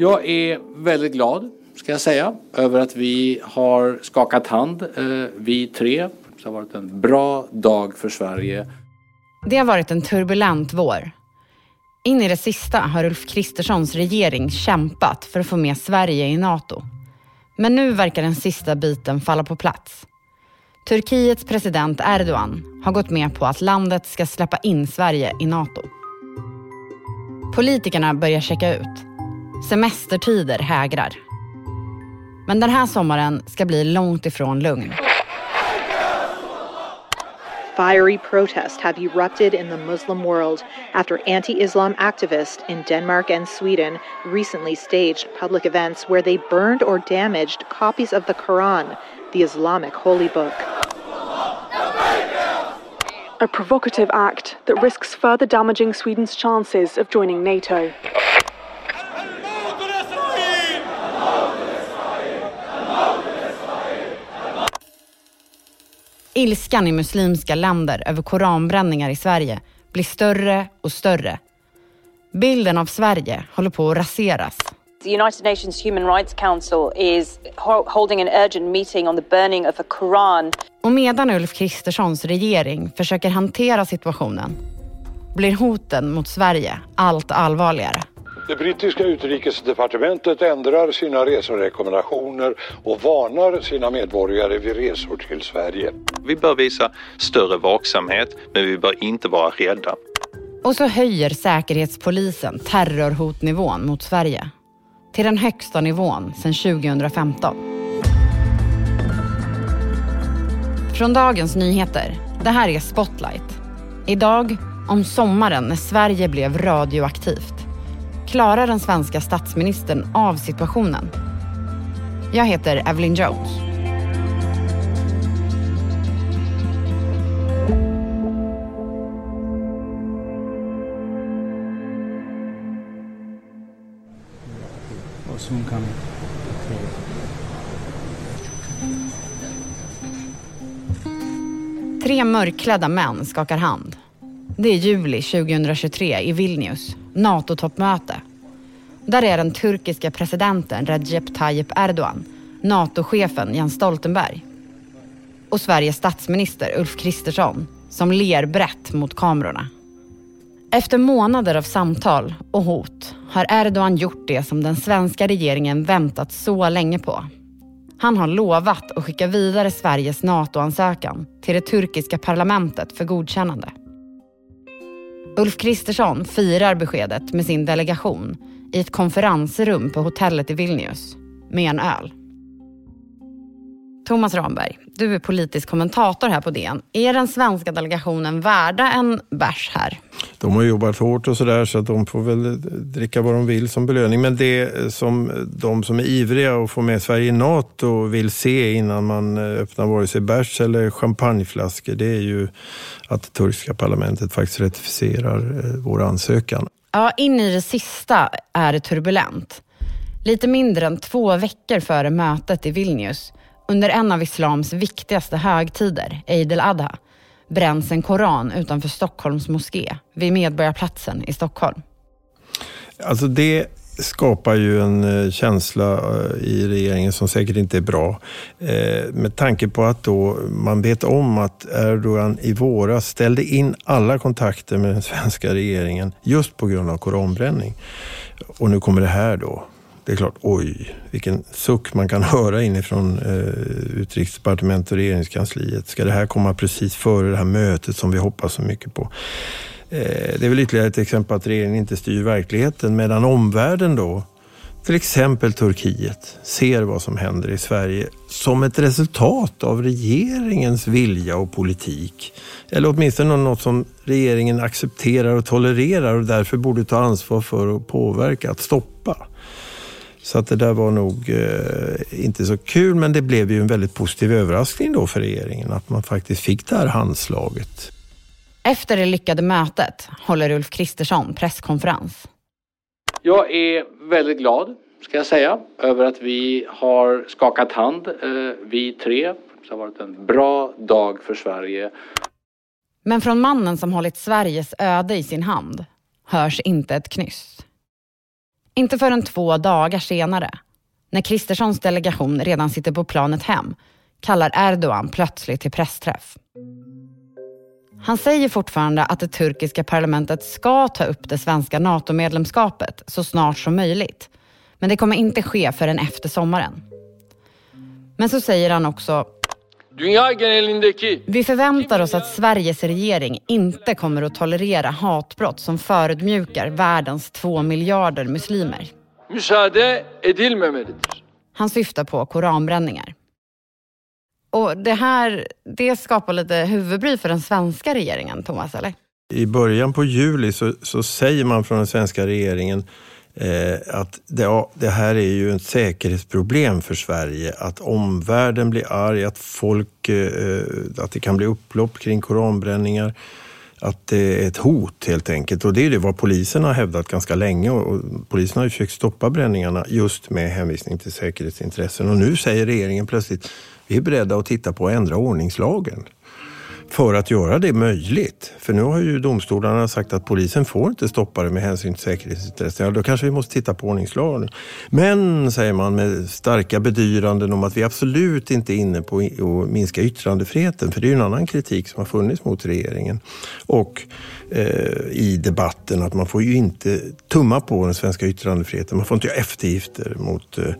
Jag är väldigt glad, ska jag säga, över att vi har skakat hand, eh, vi tre. Det har varit en bra dag för Sverige. Det har varit en turbulent vår. In i det sista har Ulf Kristerssons regering kämpat för att få med Sverige i NATO. Men nu verkar den sista biten falla på plats. Turkiets president Erdogan har gått med på att landet ska släppa in Sverige i NATO. Politikerna börjar checka ut. Semestertider hägrar. Men den här sommaren ska bli långt ifrån lugn. Fiery protests have erupted in the Muslim world after anti Islam activists in Denmark and Sweden recently staged public events where they burned or damaged copies of the Quran, the Islamic holy book. A provocative act that risks further damaging Sweden's chances of joining NATO. Ilskan i muslimska länder över koranbränningar i Sverige blir större och större. Bilden av Sverige håller på att raseras. The United Nations Human Rights Council is holding an urgent meeting on the burning of a Quran. Och medan Ulf Kristerssons regering försöker hantera situationen blir hoten mot Sverige allt allvarligare. Det brittiska utrikesdepartementet ändrar sina reserekommendationer och varnar sina medborgare vid resor till Sverige. Vi bör visa större vaksamhet, men vi bör inte vara rädda. Och så höjer Säkerhetspolisen terrorhotnivån mot Sverige till den högsta nivån sedan 2015. Från Dagens Nyheter. Det här är Spotlight. Idag om sommaren när Sverige blev radioaktivt. Klarar den svenska statsministern av situationen? Jag heter Evelyn Jones. Tre mörkklädda män skakar hand. Det är juli 2023 i Vilnius, NATO-toppmöte. Där är den turkiska presidenten Recep Tayyip Erdogan, NATO-chefen Jens Stoltenberg och Sveriges statsminister Ulf Kristersson som ler brett mot kamerorna. Efter månader av samtal och hot har Erdogan gjort det som den svenska regeringen väntat så länge på. Han har lovat att skicka vidare Sveriges NATO-ansökan till det turkiska parlamentet för godkännande. Ulf Kristersson firar beskedet med sin delegation i ett konferensrum på hotellet i Vilnius med en öl. Thomas Ramberg, du är politisk kommentator här på DN. Är den svenska delegationen värda en bärs här? De har jobbat hårt och sådär så att de får väl dricka vad de vill som belöning. Men det som de som är ivriga att få med Sverige i NATO vill se innan man öppnar vare sig bärs eller champagneflaskor det är ju att det turkiska parlamentet faktiskt ratificerar eh, vår ansökan. Ja, in i det sista är det turbulent. Lite mindre än två veckor före mötet i Vilnius under en av islams viktigaste högtider, Eid al-Adha, bränns en koran utanför Stockholms moské vid Medborgarplatsen i Stockholm. Alltså det skapar ju en eh, känsla eh, i regeringen som säkert inte är bra. Eh, med tanke på att då man vet om att Erdogan i våras ställde in alla kontakter med den svenska regeringen just på grund av koranbränning. Och nu kommer det här då det är klart, oj, vilken suck man kan höra inifrån eh, utrikesdepartementet och regeringskansliet. Ska det här komma precis före det här mötet som vi hoppas så mycket på? Eh, det är väl ytterligare ett exempel på att regeringen inte styr verkligheten medan omvärlden då, till exempel Turkiet, ser vad som händer i Sverige som ett resultat av regeringens vilja och politik. Eller åtminstone något som regeringen accepterar och tolererar och därför borde ta ansvar för att påverka, att stoppa. Så att det där var nog eh, inte så kul, men det blev ju en väldigt positiv överraskning då för regeringen att man faktiskt fick det här handslaget. Efter det lyckade mötet håller Ulf Kristersson presskonferens. Jag är väldigt glad, ska jag säga, över att vi har skakat hand, eh, vi tre. Det har varit en bra dag för Sverige. Men från mannen som hållit Sveriges öde i sin hand hörs inte ett knyst. Inte förrän två dagar senare, när Kristerssons delegation redan sitter på planet hem, kallar Erdogan plötsligt till pressträff. Han säger fortfarande att det turkiska parlamentet ska ta upp det svenska NATO-medlemskapet så snart som möjligt. Men det kommer inte ske förrän efter sommaren. Men så säger han också vi förväntar oss att Sveriges regering inte kommer att tolerera hatbrott som förödmjukar världens två miljarder muslimer. Han syftar på koranbränningar. Och det här, det skapar lite huvudbry för den svenska regeringen, Thomas, eller? I början på juli så, så säger man från den svenska regeringen Eh, att det, det, här är ju ett säkerhetsproblem för Sverige. Att omvärlden blir arg, att folk, eh, att det kan bli upplopp kring koranbränningar. Att det är ett hot helt enkelt. Och det är det vad polisen har hävdat ganska länge. Och polisen har ju försökt stoppa bränningarna just med hänvisning till säkerhetsintressen. Och nu säger regeringen plötsligt vi är beredda att titta på att ändra ordningslagen för att göra det möjligt. För nu har ju domstolarna sagt att polisen får inte stoppa det med hänsyn till säkerhetsintressen. Ja, då kanske vi måste titta på ordningslagen. Men, säger man med starka bedyranden om att vi absolut inte är inne på att minska yttrandefriheten. För det är ju en annan kritik som har funnits mot regeringen. Och eh, i debatten att man får ju inte tumma på den svenska yttrandefriheten. Man får inte göra eftergifter mot eh,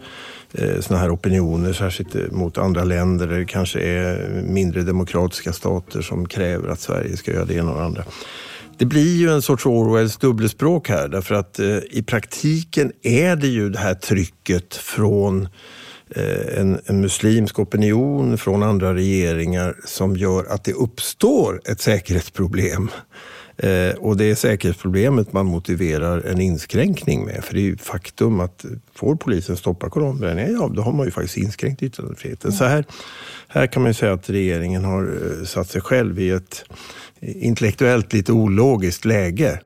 Eh, sådana här opinioner, särskilt eh, mot andra länder där det kanske är mindre demokratiska stater som kräver att Sverige ska göra det ena och det andra. Det blir ju en sorts Orwells dubbelspråk här därför att eh, i praktiken är det ju det här trycket från eh, en, en, muslimsk opinion, från andra regeringar som gör att det uppstår ett säkerhetsproblem Eh, och det är säkerhetsproblemet man motiverar en inskränkning med. För det är ju faktum att får polisen stoppa koranbränningar, ja då har man ju faktiskt inskränkt yttrandefriheten. Så här, här kan man ju säga att regeringen har eh, satt sig själv i ett intellektuellt lite ologiskt läge.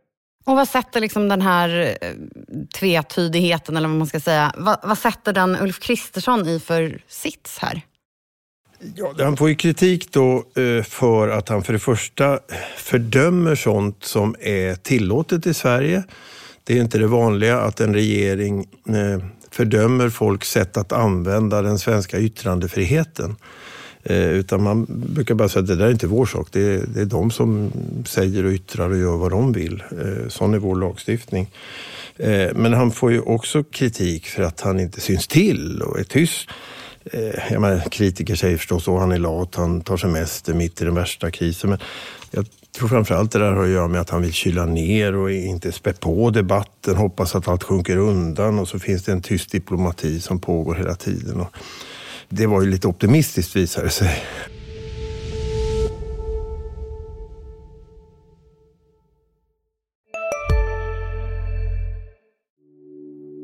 Och vad sätter liksom den här eh, tvetydigheten, eller vad man ska säga, vad, vad sätter den Ulf Kristersson i för sits här? Ja, han får ju kritik då eh, för att han för det första fördömer sånt som är tillåtet i Sverige. Det är inte det vanliga att en regering eh, fördömer folks sätt att använda den svenska yttrandefriheten. Eh, utan man brukar bara säga att det där är inte vår sak. Det är, det är de som säger och yttrar och gör vad de vill. Sån är vår lagstiftning. Men han får ju också kritik för att han inte syns till och är tyst. Eh, jag menar, kritiker säger förstås att han är lat, han tar semester mitt i den värsta krisen. Men jag tror framförallt det där har att göra med att han vill kyla ner och inte spä på debatten, hoppas att allt sjunker undan och så finns det en tyst diplomati som pågår hela tiden. Och det var ju lite optimistiskt visade det sig.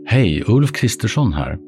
Hej, Ulf Kristersson här.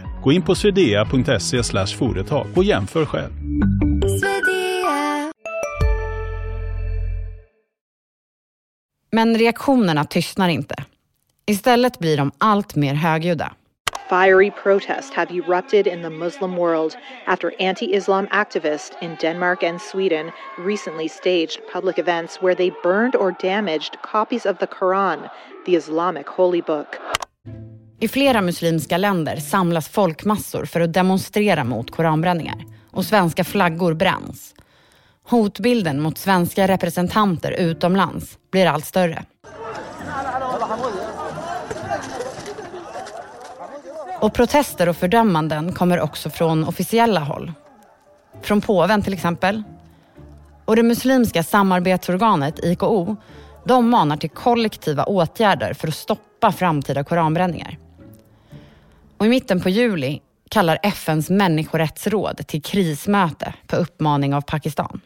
Gå in på swedea.se företag och jämför själv. Men reaktionerna tystnar inte. Istället blir de allt mer högljudda. Fiery protests have erupted in the Muslim world after anti Islam activists in Denmark and Sweden recently staged public events where they burned or damaged copies of the Quran, the Islamic holy book. I flera muslimska länder samlas folkmassor för att demonstrera mot koranbränningar och svenska flaggor bränns. Hotbilden mot svenska representanter utomlands blir allt större. Och protester och fördömanden kommer också från officiella håll. Från påven till exempel. Och det muslimska samarbetsorganet IKO, de manar till kollektiva åtgärder för att stoppa framtida koranbränningar. Och i mitten på juli kallar FNs människorättsråd till krismöte på uppmaning av Pakistan.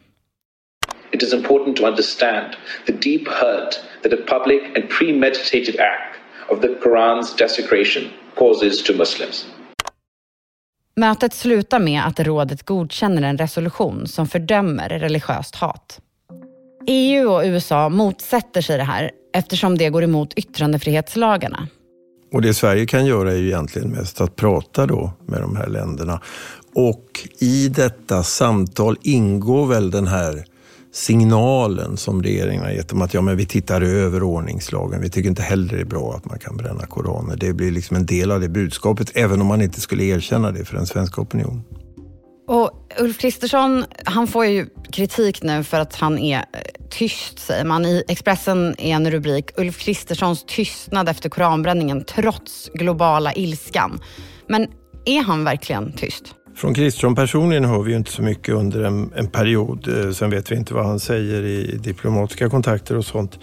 It is important to understand the deep hurt that a public and premeditated act of the Quran's desecration causes to Muslims. Mötet slutar med att rådet godkänner en resolution som fördömer religiöst hat. EU och USA motsätter sig det här eftersom det går emot yttrandefrihetslagarna. Och det Sverige kan göra är ju egentligen mest att prata då med de här länderna. Och i detta samtal ingår väl den här signalen som regeringen har gett om att ja, men vi tittar över ordningslagen. Vi tycker inte heller det är bra att man kan bränna koraner. Det blir liksom en del av det budskapet, även om man inte skulle erkänna det för den svenska opinionen. Och Ulf Kristersson, han får ju kritik nu för att han är eh, tyst, säger man. I Expressen är en rubrik, Ulf Kristerssons tystnad efter koranbränningen trots globala ilskan. Men är han verkligen tyst? Från Kristersson personligen hör vi ju inte så mycket under en, en, period. Eh, sen vet vi inte vad han säger i diplomatiska kontakter och sånt.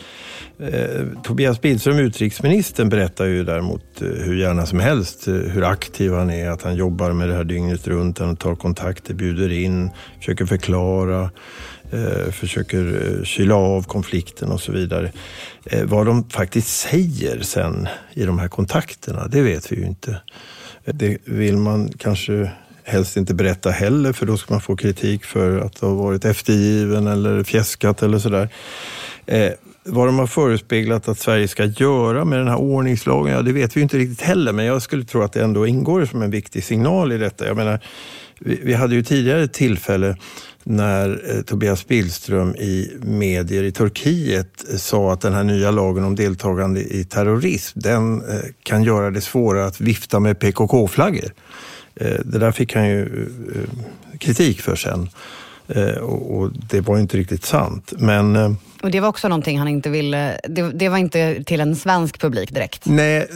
Eh, Tobias Billström, utrikesministern, berättar ju däremot eh, hur gärna som helst eh, hur aktiv han är, att han jobbar med det här dygnet runt, han tar kontakter, bjuder in, försöker förklara, eh, försöker eh, kyla av konflikten och så vidare. Eh, vad de faktiskt säger sen i de här kontakterna, det vet vi ju inte. Det vill man kanske helst inte berätta heller för då ska man få kritik för att ha varit eftergiven eller fjäskat eller sådär. Eh, vad de har förespeglat att Sverige ska göra med den här ordningslagen, ja det vet vi inte riktigt heller, men jag skulle tro att det ändå ingår som en viktig signal i detta. Jag menar, vi, vi hade ju tidigare ett tillfälle när eh, Tobias Billström i medier i Turkiet eh, sa att den här nya lagen om deltagande i terrorism, den eh, kan göra det svårare att vifta med PKK-flaggor. Eh, det där fick han ju eh, kritik för sen. Eh, och det var inte riktigt sant. Men, och det var också någonting han inte ville, det, det, var inte till en svensk publik direkt? Nej,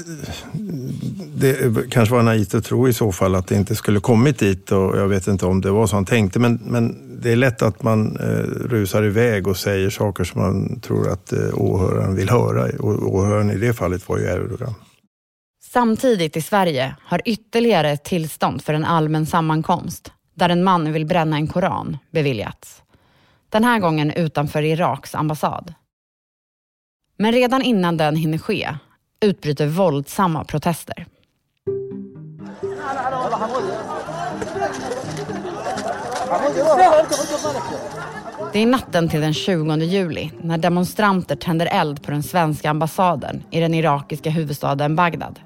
det kanske var naivt att tro i så fall att det inte skulle kommit dit och jag vet inte om det var så han tänkte. Men, men det är lätt att man eh, rusar iväg och säger saker som man tror att eh, åhöraren vill höra. Och åhöraren i det fallet var ju Erdogan. Samtidigt i Sverige har ytterligare ett tillstånd för en allmän sammankomst där en man vill bränna en koran beviljats. Den här gången utanför Iraks ambassad. Men redan innan den hinner ske utbryter våldsamma protester. Det är natten till den 20 juli när demonstranter tänder eld på den svenska ambassaden i den irakiska huvudstaden Bagdad.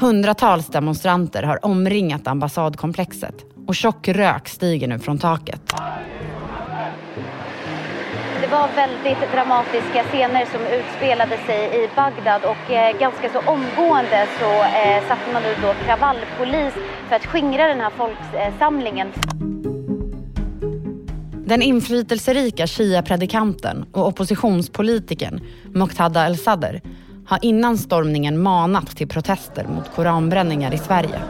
Hundratals demonstranter har omringat ambassadkomplexet och tjock rök stiger nu från taket. Det var väldigt dramatiska scener som utspelade sig i Bagdad och eh, ganska så omgående så eh, satte man nu då kravallpolis för att skingra den här folksamlingen. Den inflytelserika shia-predikanten och oppositionspolitikern Muqtada el-Sadr har innan stormningen manat till protester mot koranbränningar i Sverige.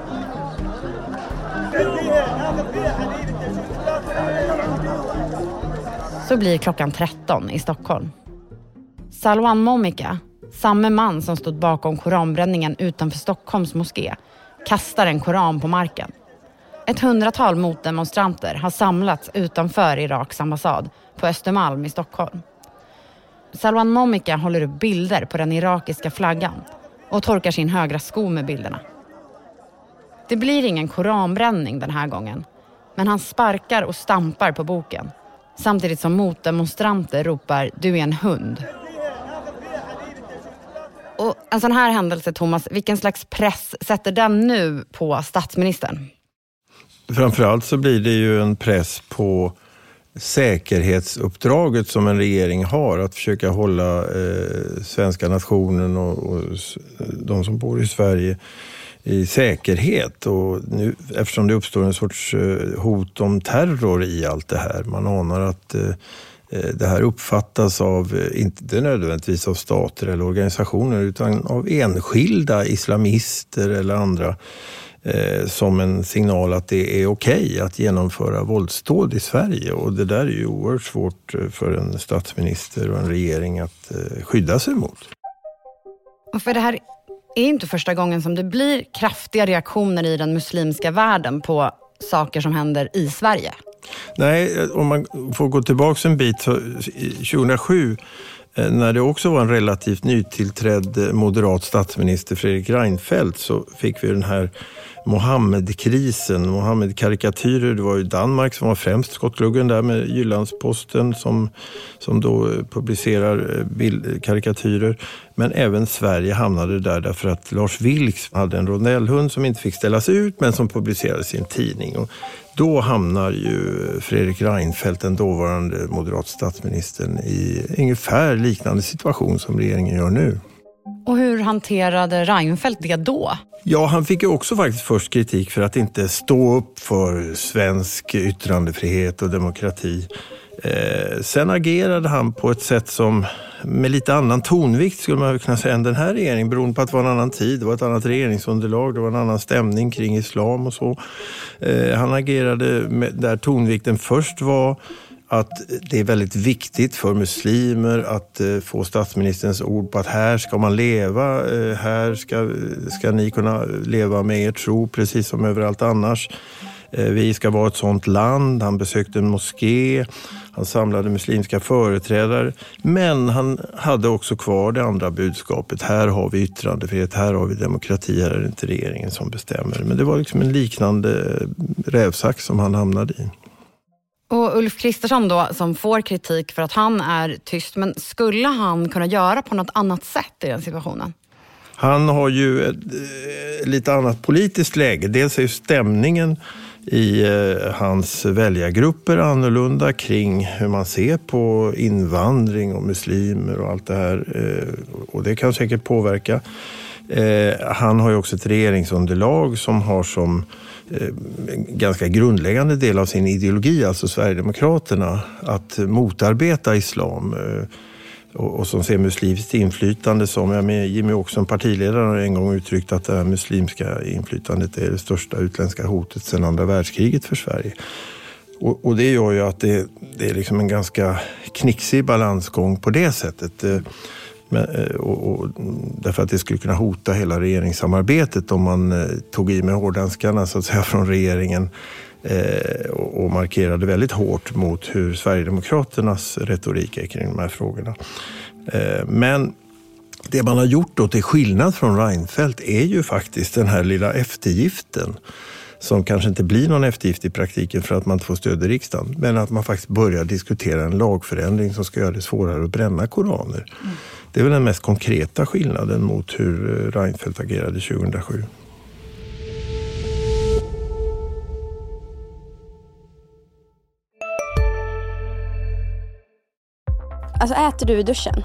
Så blir klockan 13 i Stockholm. Salwan Momika, samme man som stod bakom koranbränningen utanför Stockholms moské, kastar en koran på marken. Ett hundratal motdemonstranter har samlats utanför Iraks ambassad på Östermalm i Stockholm. Salwan Momika håller upp bilder på den irakiska flaggan och torkar sin högra sko med bilderna. Det blir ingen koranbränning den här gången, men han sparkar och stampar på boken samtidigt som motdemonstranter ropar “du är en hund”. Och en sån här händelse, Thomas, vilken slags press sätter den nu på statsministern? Framförallt så blir det ju en press på säkerhetsuppdraget som en regering har, att försöka hålla eh, svenska nationen och, och de som bor i Sverige i säkerhet. Och nu, eftersom det uppstår en sorts eh, hot om terror i allt det här. Man anar att eh, eh det här uppfattas av, eh, inte nödvändigtvis av stater eller organisationer, utan av enskilda islamister eller andra eh, som en signal att det är okej okay att genomföra våldsdåd i Sverige. Och det där är ju oerhört svårt eh, för en statsminister och en regering att eh, skydda sig mot. Och för det här är inte första gången som det blir kraftiga reaktioner i den muslimska världen på saker som händer i Sverige. Nej, om man får gå tillbaka en bit. Så 2007 Eh, när det också var en relativt nytillträdd eh, moderat statsminister, Fredrik Reinfeldt, så fick vi den här Mohammed-krisen, Mohammed-karikatyrer. Det var ju Danmark som var främst skottgluggen där med Jyllandsposten som, som då eh, publicerar eh, bild, karikatyrer. Men även Sverige hamnade där därför att Lars Vilks hade en rondellhund som inte fick ställas ut men som publicerades i en tidning. Och då hamnar ju Fredrik Reinfeldt, den dåvarande moderat statsministern, i ungefär liknande situation som regeringen gör nu. Och hur hanterade Reinfeldt det då? Ja, han fick ju också faktiskt först kritik för att inte stå upp för svensk yttrandefrihet och demokrati. Eh, sen agerade han på ett sätt som med lite annan tonvikt skulle man kunna säga än den här regeringen beroende på att det var en annan tid, det var ett annat regeringsunderlag, det var en annan stämning kring islam och så. Eh, han agerade med, där tonvikten först var att det är väldigt viktigt för muslimer att eh, få statsministerns ord på att här ska man leva, eh, här ska, ska ni kunna leva med er tro precis som överallt annars. Eh, vi ska vara ett sånt land. Han besökte en moské. Han samlade muslimska företrädare. Men han hade också kvar det andra budskapet. Här har vi yttrandefrihet, här har vi demokrati, här är det inte regeringen som bestämmer. Men det var liksom en liknande rävsax som han hamnade i. Och Ulf Kristersson då, som får kritik för att han är tyst, men skulle han kunna göra på något annat sätt i den situationen? Han har ju ett, eh, lite annat politiskt läge. Dels är ju stämningen i eh, hans väljargrupper annorlunda kring hur man ser på invandring och muslimer och allt det här. Eh, och det kan säkert påverka. Han har ju också ett regeringsunderlag som har som Eh, ganska grundläggande del av sin ideologi, alltså Sverigedemokraterna, att motarbeta islam eh, och, som ser muslimskt inflytande som, ja, med Jimmy Åkesson, partiledaren, har en gång uttryckt att det här muslimska inflytandet är det största utländska hotet sedan andra världskriget för Sverige. Och, och det gör ju att det, det, är liksom en ganska knixig balansgång på det sättet. Eh, men, eh, och, och, därför att det skulle kunna hota hela regeringssamarbetet om man eh, tog i med hårdhandskarna så att säga från regeringen eh, och markerade väldigt hårt mot hur Sverigedemokraternas retorik är kring de här frågorna. Eh, men det man har gjort då till skillnad från Reinfeldt är ju faktiskt den här lilla eftergiften som kanske inte blir någon eftergift i praktiken för att man inte får stöd i riksdagen. Men att man faktiskt börjar diskutera en lagförändring som ska göra det svårare att bränna koraner. Mm. Det är väl den mest konkreta skillnaden mot hur eh, Reinfeldt agerade 2007. Alltså äter du i duschen?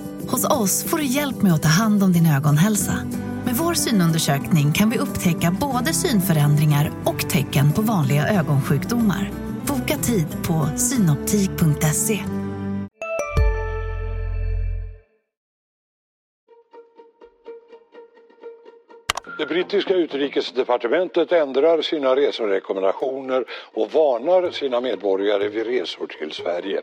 Hos oss får du hjälp med att ta hand om din ögonhälsa. Med vår synundersökning kan vi upptäcka både synförändringar och tecken på vanliga ögonsjukdomar. Boka tid på synoptik.se. Det brittiska utrikesdepartementet ändrar sina reserekommendationer och varnar sina medborgare vid resor till Sverige.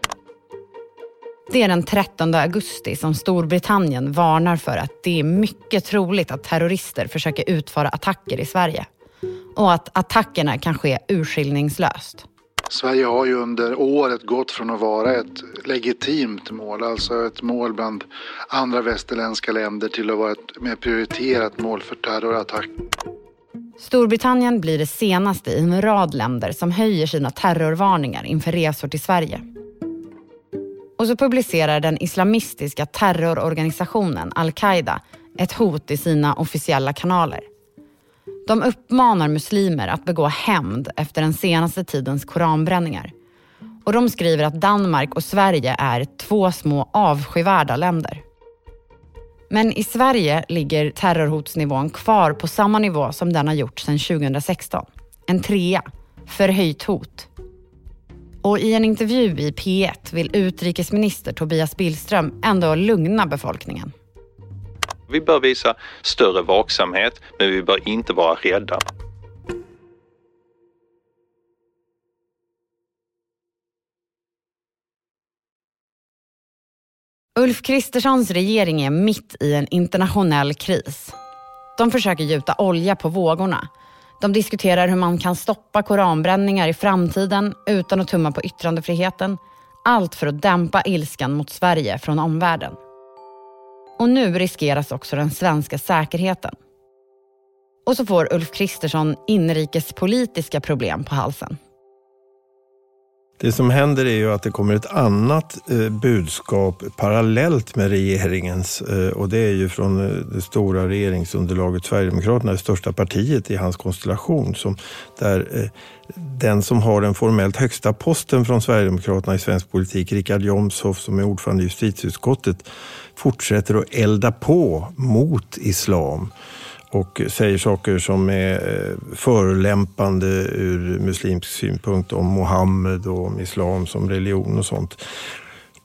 Det är den 13 augusti som Storbritannien varnar för att det är mycket troligt att terrorister försöker utföra attacker i Sverige. Och att attackerna kan ske urskillningslöst. Sverige har ju under året gått från att vara ett legitimt mål, alltså ett mål bland andra västerländska länder till att vara ett mer prioriterat mål för terrorattack. Storbritannien blir det senaste i en rad länder som höjer sina terrorvarningar inför resor till Sverige. Och så publicerar den islamistiska terrororganisationen al-Qaida ett hot i sina officiella kanaler. De uppmanar muslimer att begå hämnd efter den senaste tidens koranbränningar. Och de skriver att Danmark och Sverige är två små avskyvärda länder. Men i Sverige ligger terrorhotsnivån kvar på samma nivå som den har gjort sedan 2016. En trea. Förhöjt hot. Och i en intervju i P1 vill utrikesminister Tobias Billström ändå lugna befolkningen. Vi bör visa större vaksamhet, men vi bör inte vara rädda. Ulf Kristerssons regering är mitt i en internationell kris. De försöker gjuta olja på vågorna. De diskuterar hur man kan stoppa koranbränningar i framtiden utan att tumma på yttrandefriheten. Allt för att dämpa ilskan mot Sverige från omvärlden. Och nu riskeras också den svenska säkerheten. Och så får Ulf Kristersson inrikespolitiska problem på halsen. Det som händer är ju att det kommer ett annat eh, budskap parallellt med regeringens eh, och det är ju från eh, det stora regeringsunderlaget Sverigedemokraterna, det största partiet i hans konstellation, som, där den som har den formellt högsta posten från Sverigedemokraterna i svensk politik, Richard Jomshof som är ordförande i justitieutskottet, fortsätter att elda på mot islam och säger saker som är eh, förolämpande ur muslimsk synpunkt om Mohammed och om islam som religion och sånt.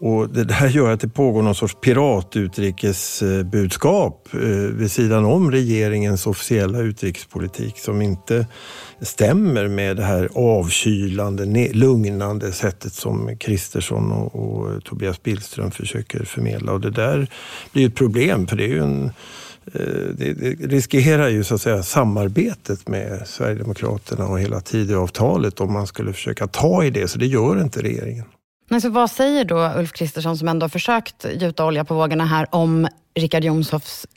Och det där gör att det pågår någon sorts piratutrikesbudskap eh, vid sidan om regeringens officiella utrikespolitik som inte stämmer med det här avkylande, lugnande sättet som Kristersson och, och Tobias Billström försöker förmedla. Och det där blir ett problem för det är ju en Eh, det, riskerar ju så att säga samarbetet med Sverigedemokraterna och hela Tidöavtalet om man skulle försöka ta i det, så det gör inte regeringen. Men så vad säger då Ulf Kristersson som ändå har försökt gjuta olja på vågorna här om Richard Jomshofs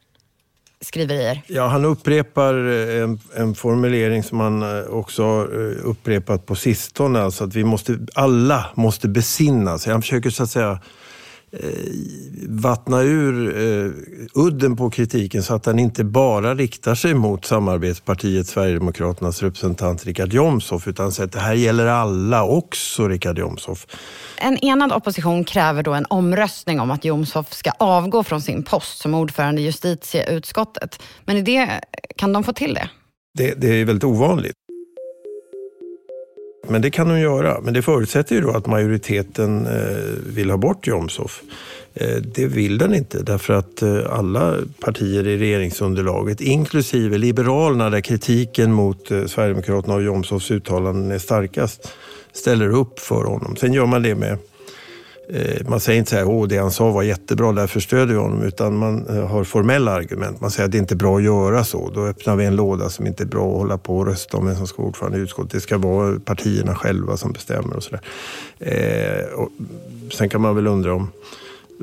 skriverier? Ja, han upprepar eh, en, en, formulering som han eh, också har upprepat på sistone, alltså att vi måste, alla måste besinna sig. Han försöker så att säga vattna ur eh, udden på kritiken så att den inte bara riktar sig mot samarbetspartiet Sverigedemokraternas representant Richard Jomshof utan säger att det här gäller alla, också Richard Jomshof. En enad opposition kräver då en omröstning om att Jomshof ska avgå från sin post som ordförande i justitieutskottet. Men i det, kan de få till det? Det, det är väldigt ovanligt. Men det kan de göra. Men det förutsätter ju då att majoriteten eh, vill ha bort Jomshof. Eh, det vill den inte därför att eh, alla partier i regeringsunderlaget, inklusive Liberalerna där kritiken mot Sverigedemokraterna och Jomshofs uttalanden är starkast, ställer upp för honom. Sen gör man det med Eh, man säger inte så här, att det han sa var jättebra, därför stödjer vi honom, utan man eh, har formella argument. Man säger att det inte är bra att göra så. Då öppnar vi en låda som inte är bra att hålla på och rösta om vem som ska vara ordförande i utskottet. Det ska vara partierna själva som bestämmer och sådär. Eh, sen kan man väl undra om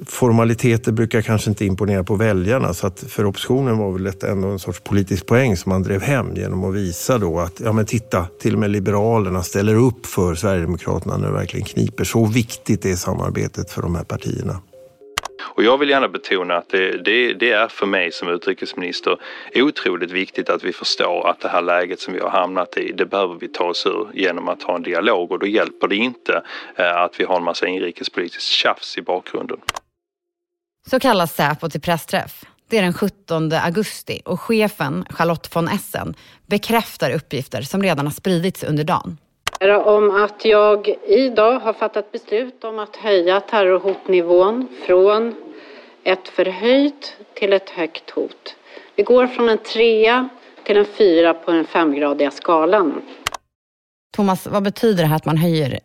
formaliteter brukar kanske inte imponera på väljarna så att för oppositionen var väl detta ändå en sorts politisk poäng som man drev hem genom att visa då att ja men titta, till och med Liberalerna ställer upp för Sverigedemokraterna när det verkligen kniper. Så viktigt är samarbetet för de här partierna. Och jag vill gärna betona att det, det, det, är för mig som utrikesminister otroligt viktigt att vi förstår att det här läget som vi har hamnat i, det behöver vi ta oss ur genom att ha en dialog och då hjälper det inte eh, att vi har en massa inrikespolitiskt tjafs i bakgrunden. Så kallas Säpo till pressträff. Det är den 17 augusti och chefen Charlotte von Essen bekräftar uppgifter som redan har spridits under dagen. Om att jag idag har fattat beslut om att höja terrorhotnivån från ett förhöjt till ett högt hot. Vi går från en trea till en fyra på den femgradiga skalan. Thomas, vad betyder det här att man höjer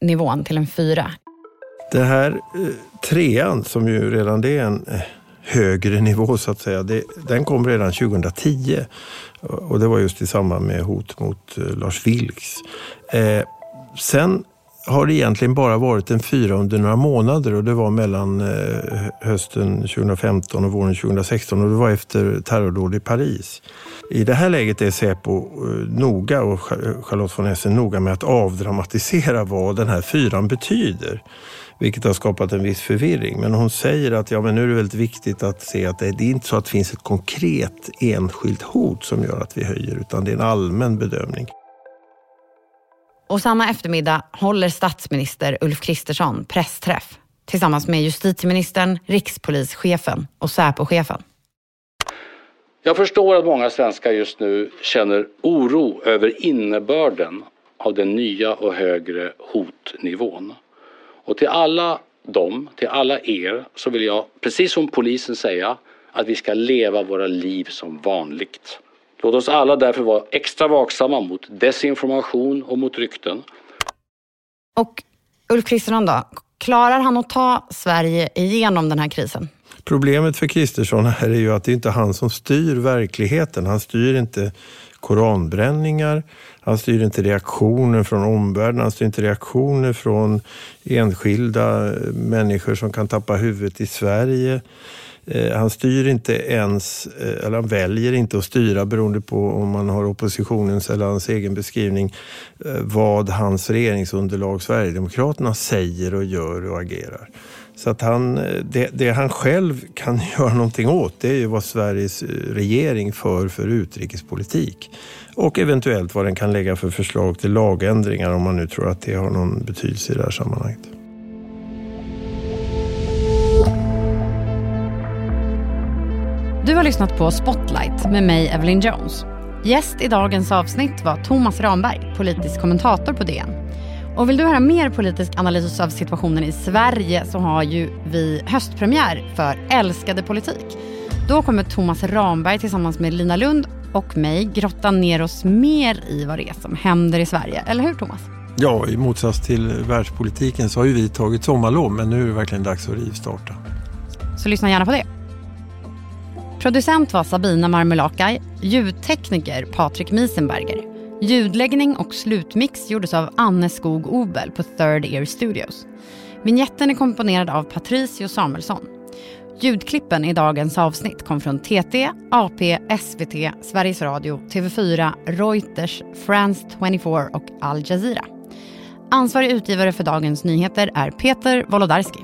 nivån till en fyra? Det här eh, trean, som ju redan det är en eh, högre nivå så att säga, det, den kom redan 2010. Och det var just i samband med hot mot eh, Lars Vilks. Eh, sen har det egentligen bara varit en fyra under några månader och det var mellan eh, hösten 2015 och våren 2016 och det var efter terrordåd i Paris. I det här läget är Säpo eh, noga och Charlotte von Essen noga med att avdramatisera vad den här fyran betyder vilket har skapat en viss förvirring. Men hon säger att ja, men nu är det väldigt viktigt att se att det, är inte så att det finns ett konkret enskilt hot som gör att vi höjer, utan det är en allmän bedömning. Och samma eftermiddag håller statsminister Ulf Kristersson pressträff tillsammans med justitieministern, rikspolischefen och Säpochefen. Jag förstår att många svenskar just nu känner oro över innebörden av den nya och högre hotnivån. Och till alla dem, till alla er, så vill jag precis som polisen säga att vi ska leva våra liv som vanligt. Låt oss alla därför vara extra vaksamma mot desinformation och mot rykten. Och Ulf Kristersson då, klarar han att ta Sverige igenom den här krisen? Problemet för Kristersson här är ju att det inte är han som styr verkligheten. Han styr inte koranbränningar, han styr inte reaktioner från omvärlden, han styr inte reaktioner från enskilda eh, människor som kan tappa huvudet i Sverige. Eh, han styr inte ens, eh, eller han väljer inte att styra beroende på om man har oppositionens eller hans egen beskrivning vad hans regeringsunderlag Sverigedemokraterna säger och gör och agerar. Så att han, det, det, han själv kan göra någonting åt det är ju vad Sveriges eh, regering för för utrikespolitik. Och eventuellt vad den kan lägga för förslag till lagändringar om man nu tror att det har någon betydelse i det här sammanhanget. Du har lyssnat på Spotlight med mig, Evelyn Jones. Gäst i dagens avsnitt var Thomas Ramberg, politisk kommentator på DN. Och vill du höra mer politisk analys av situationen i Sverige så har ju vi höstpremiär för Älskade politik. Då kommer Thomas Ramberg tillsammans med Lina Lund och mig grotta ner oss mer i vad det är som händer i Sverige. Eller hur Thomas? Ja, i motsats till världspolitiken så har ju vi tagit sommarlov men nu är det verkligen dags att rivstarta. Så lyssna gärna på det. Producent var Sabina Marmelakai, ljudtekniker Patrik Miesenberger. Ljudläggning och slutmix gjordes av Anne Skog Obel på Third Ear Studios. Vignetten är komponerad av Patricio Samuelsson. Ljudklippen i dagens avsnitt kom från TT, AP, SVT, Sveriges Radio, TV4, Reuters, France 24 och Al Jazeera. Ansvarig utgivare för dagens nyheter är Peter Wolodarski.